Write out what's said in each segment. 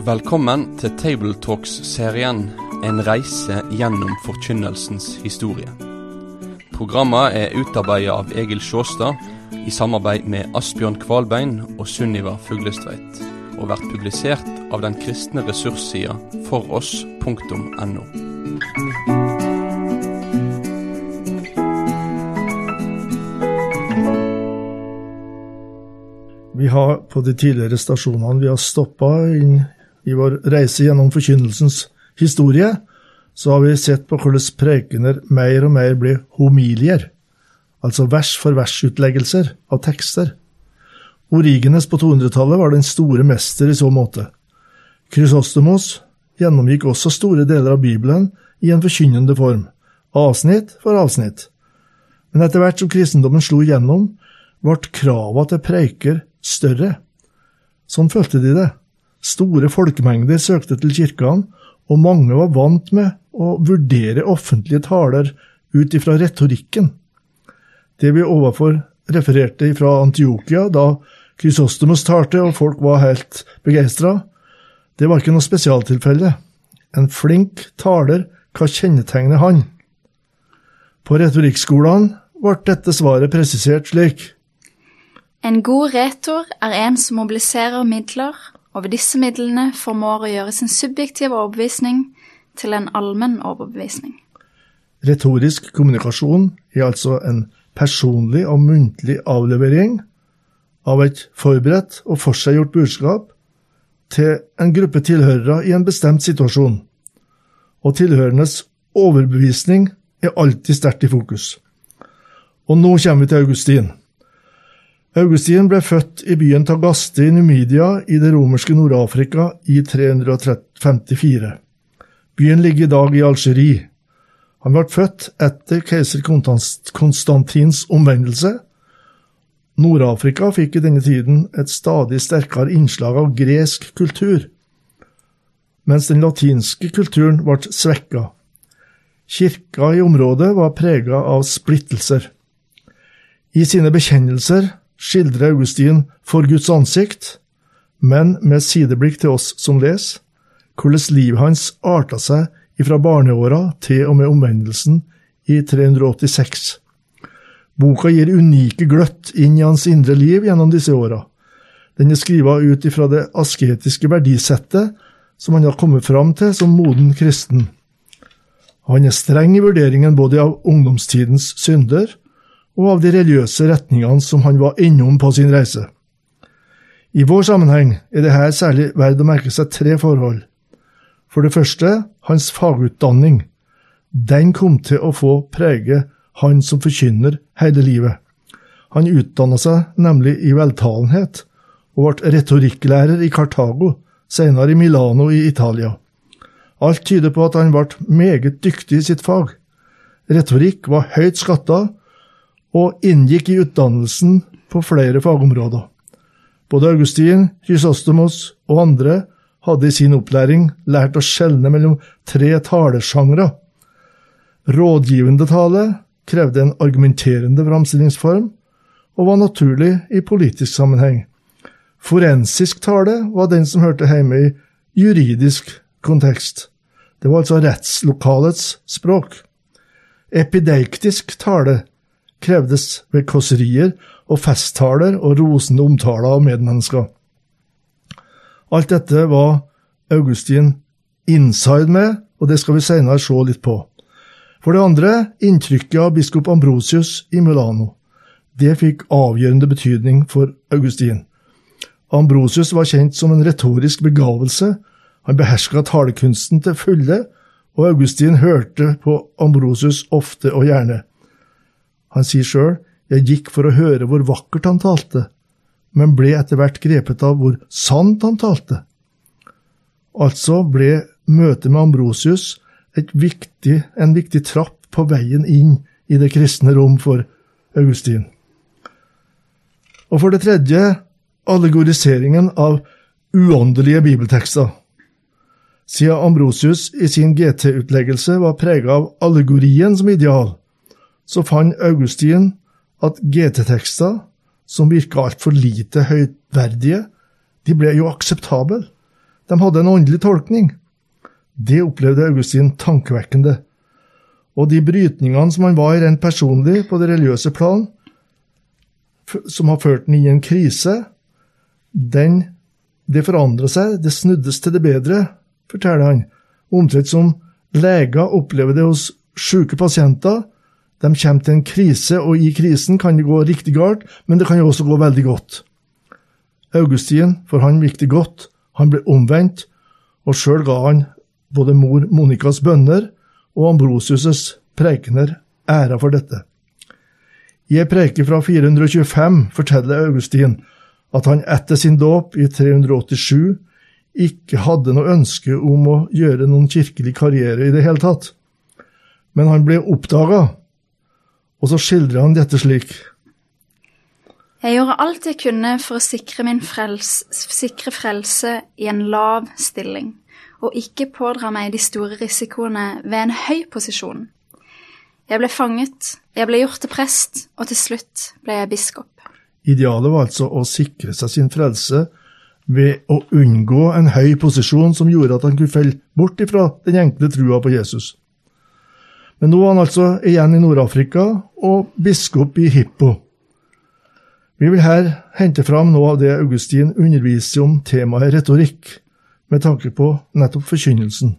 Velkommen til Tabletalks-serien En reise gjennom forkynnelsens historie. Programmet er utarbeidet av Egil Sjåstad i samarbeid med Asbjørn Kvalbein og Sunniva Fuglestveit, og vært publisert av den kristne ressurssida foross.no. Vi har på de tidligere stasjonene vi har stoppa inn i vår reise gjennom forkynnelsens historie, så har vi sett på hvordan prekener mer og mer blir homilier, altså vers for vers-utleggelser av tekster. Origenes på 200-tallet var den store mester i så måte. Krysostomos gjennomgikk også store deler av Bibelen i en forkynnende form, avsnitt for avsnitt. Men etter hvert som kristendommen slo igjennom, ble krava til preiker større. Sånn følte de det. Store folkemengder søkte til kirkene, og mange var vant med å vurdere offentlige taler ut ifra retorikken. Det vi overfor refererte fra Antiokia, da Krysostomos talte og folk var helt begeistra, det var ikke noe spesialtilfelle. En flink taler, hva kjennetegner han? På retorikkskolene ble dette svaret presisert slik. En god retor er en som mobiliserer midler, og ved disse midlene formår å gjøre sin subjektive overbevisning til en allmenn overbevisning. Retorisk kommunikasjon er altså en personlig og muntlig avlevering av et forberedt og forseggjort budskap til en gruppe tilhørere i en bestemt situasjon, og tilhørendes overbevisning er alltid sterkt i fokus. Og nå kommer vi til Augustin. Augustin ble født i byen Tagaste i Numidia i det romerske Nord-Afrika i 354. Byen ligger i dag i Algerie. Han ble født etter keiser Konstantins omvendelse. Nord-Afrika fikk i denne tiden et stadig sterkere innslag av gresk kultur, mens den latinske kulturen ble svekka. Kirka i området var prega av splittelser. I sine bekjennelser skildrer Augustin for Guds ansikt, men med sideblikk til oss som leser, hvordan livet hans arta seg ifra barneåra til og med omvendelsen i 386. Boka gir unike gløtt inn i hans indre liv gjennom disse åra. Den er skrevet ut ifra det asketiske verdisettet som han har kommet fram til som moden kristen. Han er streng i vurderingen både av ungdomstidens synder og av de religiøse retningene som han var innom på sin reise. I vår sammenheng er det her særlig verdt å merke seg tre forhold. For det første, hans fagutdanning. Den kom til å få prege han som forkynner hele livet. Han utdanna seg nemlig i veltalenhet, og ble retorikklærer i Kartago, senere i Milano i Italia. Alt tyder på at han ble meget dyktig i sitt fag. Retorikk var høyt skatta, og inngikk i utdannelsen på flere fagområder. Både Augustin, Kysostomos og andre hadde i sin opplæring lært å skjelne mellom tre talesjangre. Rådgivende tale krevde en argumenterende framstillingsform og var naturlig i politisk sammenheng. Forensisk tale var den som hørte hjemme i juridisk kontekst. Det var altså rettslokalets språk. Epideiktisk tale krevdes ved kåserier og festtaler og rosende omtaler av medmennesker. Alt dette var Augustin inside med, og det skal vi senere se litt på. For det andre, inntrykket av biskop Ambrosius i Milano. Det fikk avgjørende betydning for Augustin. Ambrosius var kjent som en retorisk begavelse, han beherska talekunsten til fulle, og Augustin hørte på Ambrosius ofte og gjerne. Han sier sjøl, jeg gikk for å høre hvor vakkert han talte, men ble etter hvert grepet av hvor sant han talte. Altså ble møtet med Ambrosius viktig, en viktig trapp på veien inn i det kristne rom for Augustin. Og for det tredje allegoriseringen av uåndelige bibeltekster. Siden Ambrosius i sin GT-utleggelse var prega av allegorien som ideal, så fant Augustin at GT-tekster, som virka altfor lite høytverdige, de ble jo akseptable. de hadde en åndelig tolkning. Det opplevde Augustin tankevekkende. Og de brytningene som han var i rent personlig på det religiøse plan, som har ført inn i en krise, den, det forandra seg, det snuddes til det bedre, forteller han. Omtrent som leger opplever det hos syke pasienter. De kommer til en krise, og i krisen kan det gå riktig galt, men det kan jo også gå veldig godt. Augustin, for han gikk det godt, han ble omvendt, og sjøl ga han både mor Monikas bønner og Ambrosius' prekener æra for dette. I ei preke fra 425 forteller Augustin at han etter sin dåp i 387 ikke hadde noe ønske om å gjøre noen kirkelig karriere i det hele tatt. Men han ble oppdaga, og så skildrer han dette slik. Jeg gjorde alt jeg kunne for å sikre min frels, sikre frelse i en lav stilling, og ikke pådra meg de store risikoene ved en høy posisjon. Jeg ble fanget, jeg ble gjort til prest, og til slutt ble jeg biskop. Idealet var altså å sikre seg sin frelse ved å unngå en høy posisjon som gjorde at han kunne falle bort ifra den enkle trua på Jesus. Men nå er han altså igjen i Nord-Afrika og biskop i Hippo. Vi vil her hente fram noe av det Augustin underviser om temaet retorikk, med tanke på nettopp forkynnelsen.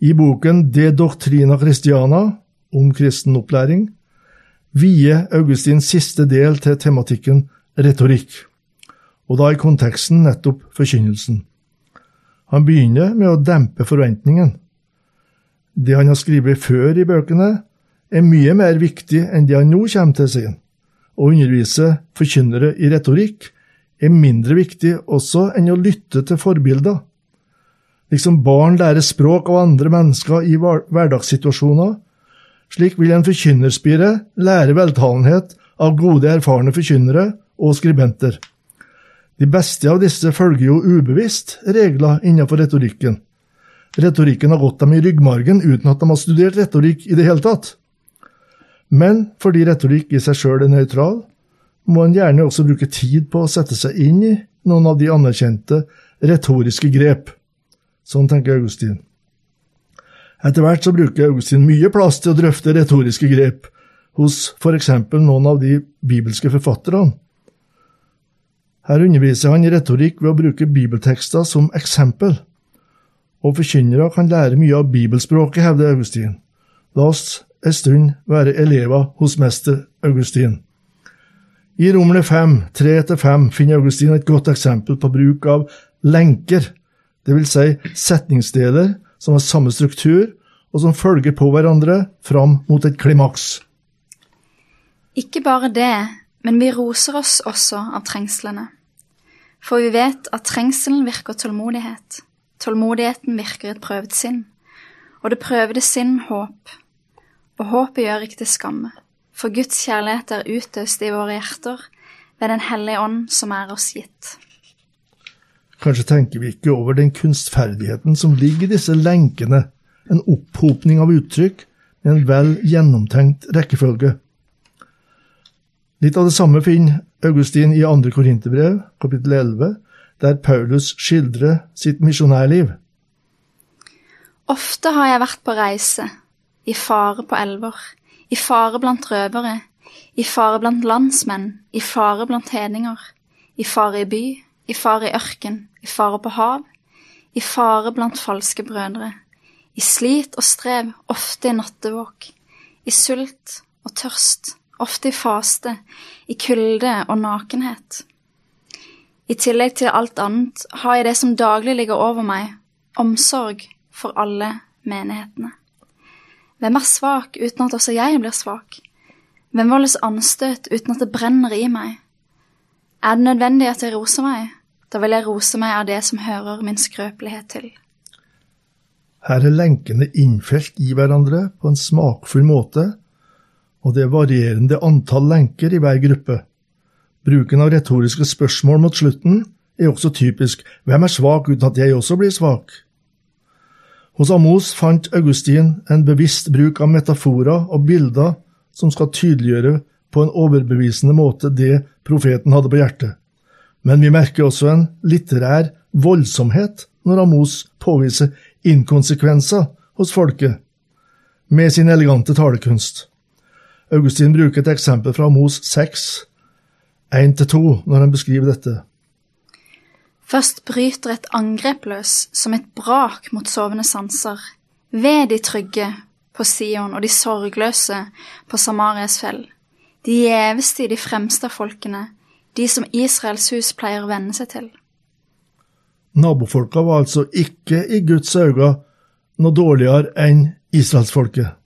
I boken De Doctrina Christiana om kristen opplæring, vier Augustins siste del til tematikken retorikk, og da i konteksten nettopp forkynnelsen. Han begynner med å dempe forventningen. Det han har skrevet før i bøkene, er mye mer viktig enn det han nå kommer til sin. Å undervise forkynnere i retorikk er mindre viktig også enn å lytte til forbilder. Liksom barn lærer språk av andre mennesker i hverdagssituasjoner, slik vil en forkynnerspire lære veltalenhet av gode, erfarne forkynnere og skribenter. De beste av disse følger jo ubevisst regler innenfor retorikken. Retorikken har gått dem i ryggmargen uten at de har studert retorikk i det hele tatt. Men fordi retorikk i seg sjøl er nøytral, må en gjerne også bruke tid på å sette seg inn i noen av de anerkjente retoriske grep. Sånn tenker Augustin. Etter hvert så bruker Augustin mye plass til å drøfte retoriske grep hos eksempel noen av de bibelske forfatterne. Her underviser han i retorikk ved å bruke bibeltekster som eksempel, og forkynnere kan lære mye av bibelspråket, hevder Augustin. La oss en stund være elever hos mester Augustin. I Romerne 5, 3-5 finner Augustin et godt eksempel på bruk av lenker, vil si setningsdeler som har samme struktur, og som følger på hverandre fram mot et klimaks. Ikke bare det, men vi roser oss også av trengslene. For vi vet at trengselen virker tålmodighet. Tålmodigheten virker et prøvet sinn. Og det prøvede sinn håp. Og håpet gjør ikke til skamme. For Guds kjærlighet er utøst i våre hjerter ved Den hellige ånd som er oss gitt. Kanskje tenker vi ikke over den kunstferdigheten som ligger i disse lenkene, en opphopning av uttrykk med en vel gjennomtenkt rekkefølge. Litt av det samme finner Augustin i 2. Korinterbrev, kapittel 11, der Paulus skildrer sitt misjonærliv. Ofte har jeg vært på reise, i fare på elver, i fare blant røvere, i fare blant landsmenn, i fare blant hedninger, i fare i by, i fare i ørken, i fare på hav, i fare blant falske brødre, i slit og strev, ofte i nattevåk, i sult og tørst, ofte i faste, i kulde og nakenhet. I tillegg til alt annet har jeg det som daglig ligger over meg, omsorg for alle menighetene. Hvem er svak uten at også jeg blir svak? Hvem voldes anstøt uten at det brenner i meg? Er det nødvendig at jeg roser meg? Da vil jeg rose meg av det som hører min skrøpelighet til. Her er lenkene innfelt i hverandre på en smakfull måte, og det er varierende antall lenker i hver gruppe. Bruken av retoriske spørsmål mot slutten er også typisk hvem er svak uten at jeg også blir svak? Hos Amos fant Augustin en bevisst bruk av metaforer og bilder som skal tydeliggjøre på en overbevisende måte det profeten hadde på hjertet men vi merker også en litterær voldsomhet når Amos påviser inkonsekvenser hos folket med sin elegante talekunst. Augustin bruker et eksempel fra Amos 6, 1-2, når han beskriver dette. Først bryter et angrep løs som et brak mot sovende sanser, ved de trygge på Sion og de sorgløse på Samarias fjell, de gjeveste i de fremste av folkene, de som Israels hus pleier å venne seg til. Nabofolka var altså ikke i Guds øyne noe dårligere enn israelsfolket.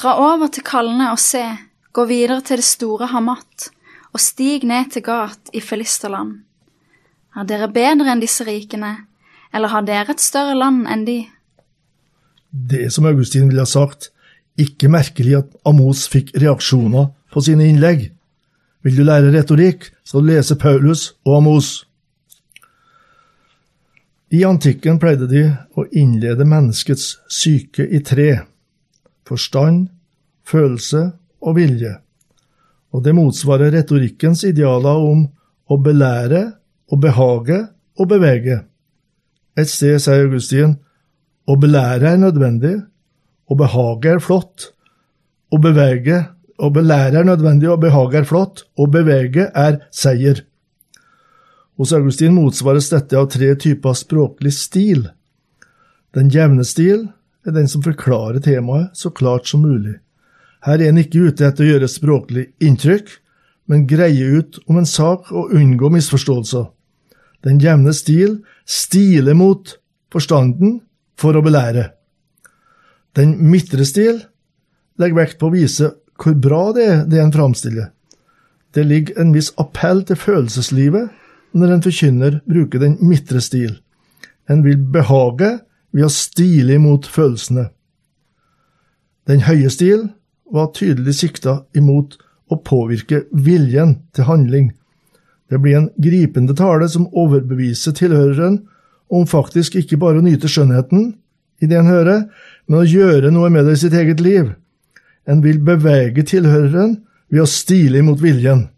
Dra over til Kalne og se, gå videre til det store Hamat, og stig ned til Gat i Filisterland. Er dere bedre enn disse rikene, eller har dere et større land enn de? Det som Augustin ville ha sagt, ikke merkelig at Amos fikk reaksjoner på sine innlegg. Vil du lære retorikk, skal du lese Paulus og Amos. I antikken pleide de å innlede menneskets syke i tre – forstand, følelse og vilje, og det motsvarer retorikkens idealer om å belære, å behage og bevege. Et sted sier Augustin å belære er nødvendig, å behage er flott, å bevege å belære er nødvendig, å behage er flott, å bevege er seier. Hos Augustin motsvares dette av tre typer språklig stil. Den jevne stil er den som forklarer temaet så klart som mulig. Her er en ikke ute etter å gjøre språklig inntrykk, men greie ut om en sak og unngå misforståelser. Den jevne stil stiler mot forstanden for å belære. Den midtre stil legger vekt på å vise hvor bra det er, det en framstiller. Det ligger en viss appell til følelseslivet når en forkynner bruker den midtre stil. En vil behage ved å stile imot følelsene. Den høye stil var tydelig sikta imot å påvirke viljen til handling. Det blir en gripende tale som overbeviser tilhøreren om faktisk ikke bare å nyte skjønnheten i det en hører, men å gjøre noe med det i sitt eget liv. En vil bevege tilhøreren ved å stile imot viljen.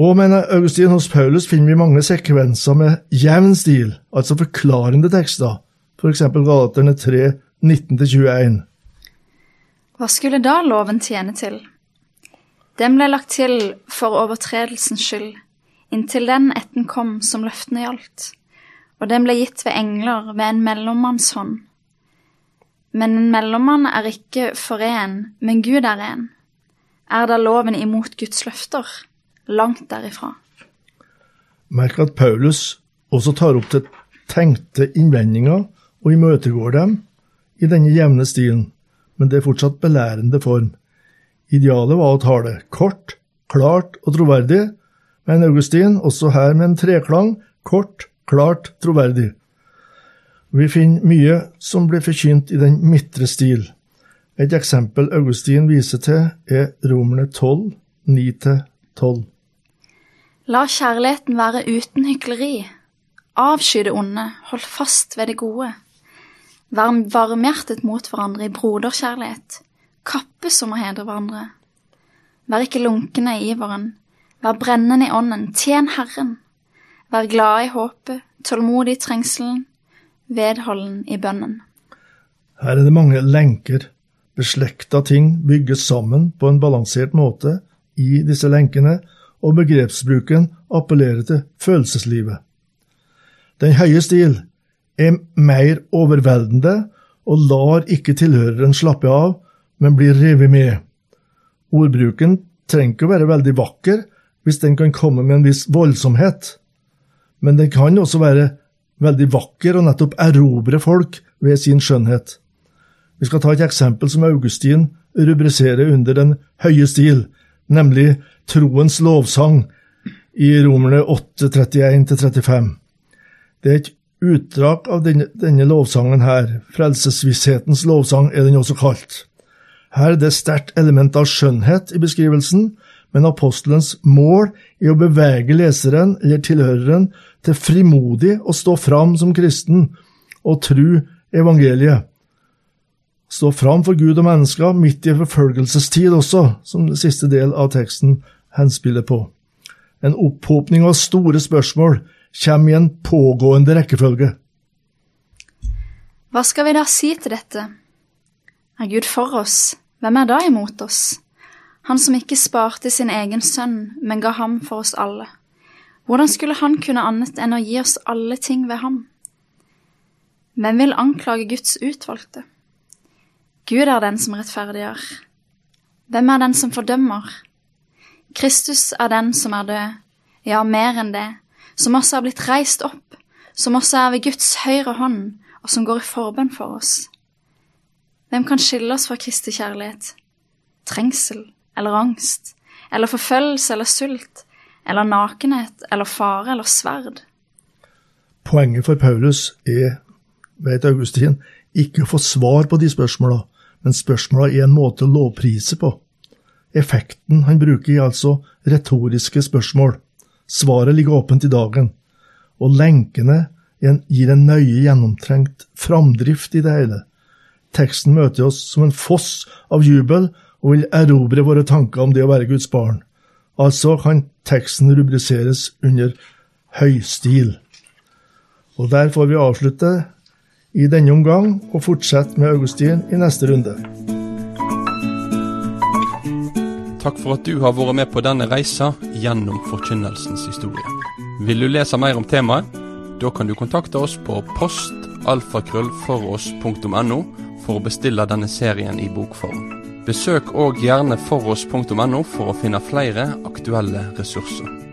Og mener Augustin hos Paulus finner vi mange sekvenser med jevn stil, altså forklarende tekster, f.eks. Galaterne 3, 19-21. Hva skulle da loven tjene til? Den ble lagt til for overtredelsens skyld, inntil den etten kom som løftene gjaldt, og den ble gitt ved engler ved en mellommannshånd. Men en mellommann er ikke for én, men Gud er én. Er da loven imot Guds løfter? langt derifra. Merk at Paulus også tar opp til tenkte innvendinger og imøtegår dem i denne jevne stilen, men det er fortsatt belærende form. Idealet var å tale kort, klart og troverdig, men Augustin også her med en treklang kort, klart, troverdig. Vi finner mye som blir forkynt i den midtre stil. Et eksempel Augustin viser til, er Romerne 12, 9-12. La kjærligheten være uten hykleri. Avsky det onde, hold fast ved det gode. Vær varmhjertet mot hverandre i broderkjærlighet. Kappes om å hedre hverandre. Vær ikke lunkne i iveren. Vær brennende i ånden. Tjen Herren. Vær glad i håpet, tålmodig i trengselen, vedholden i bønnen. Her er det mange lenker. Beslekta ting bygges sammen på en balansert måte i disse lenkene, og begrepsbruken appellerer til følelseslivet. Den høye stil er mer overveldende og lar ikke tilhøreren slappe av, men blir revet med. Ordbruken trenger ikke å være veldig vakker hvis den kan komme med en viss voldsomhet, men den kan også være veldig vakker og nettopp erobre folk ved sin skjønnhet. Vi skal ta et eksempel som Augustin rubriserer under Den høye stil, nemlig troens lovsang i Romerne 8, 31-35. Det er et utdrag av denne, denne, lovsangen her, frelsesvisshetens lovsang er den også kalt. Her er det sterkt element av skjønnhet i beskrivelsen, men apostelens mål er å bevege leseren eller tilhøreren til frimodig å stå fram som kristen og tru evangeliet stå fram for Gud og mennesker midt i forfølgelsestid også, som det siste del av teksten henspiller på. En opphopning av store spørsmål kommer i en pågående rekkefølge. Hva skal vi da si til dette? Er Gud for oss, hvem er da imot oss? Han som ikke sparte sin egen sønn, men ga ham for oss alle. Hvordan skulle han kunne annet enn å gi oss alle ting ved ham? Hvem vil anklage Guds utvalgte? Gud er den som rettferdiggjør. Hvem er den som fordømmer? Kristus er den som er død, ja, mer enn det, som også er blitt reist opp, som også er ved Guds høyre hånd, og som går i forbønn for oss. Hvem kan skille oss fra Kristi kjærlighet? Trengsel eller angst, eller forfølgelse eller sult, eller nakenhet eller fare eller sverd? Poenget for Paulus er, vet Augustin, ikke å få svar på de spørsmåla, men spørsmåla er en måte å lovprise på. Effekten han bruker, er altså retoriske spørsmål. Svaret ligger åpent i dagen, og lenkene gir en nøye gjennomtrengt framdrift i det hele. Teksten møter oss som en foss av jubel og vil erobre våre tanker om det å være Guds barn. Altså kan teksten rubriseres under høystil. Og der får vi avslutte i denne omgang og fortsette med Augustin i neste runde. Takk for at du har vært med på denne reisa gjennom forkynnelsens historie. Vil du lese mer om temaet? Da kan du kontakte oss på postalfakrøllfoross.no for å bestille denne serien i bokform. Besøk òg gjerne foross.no for å finne flere aktuelle ressurser.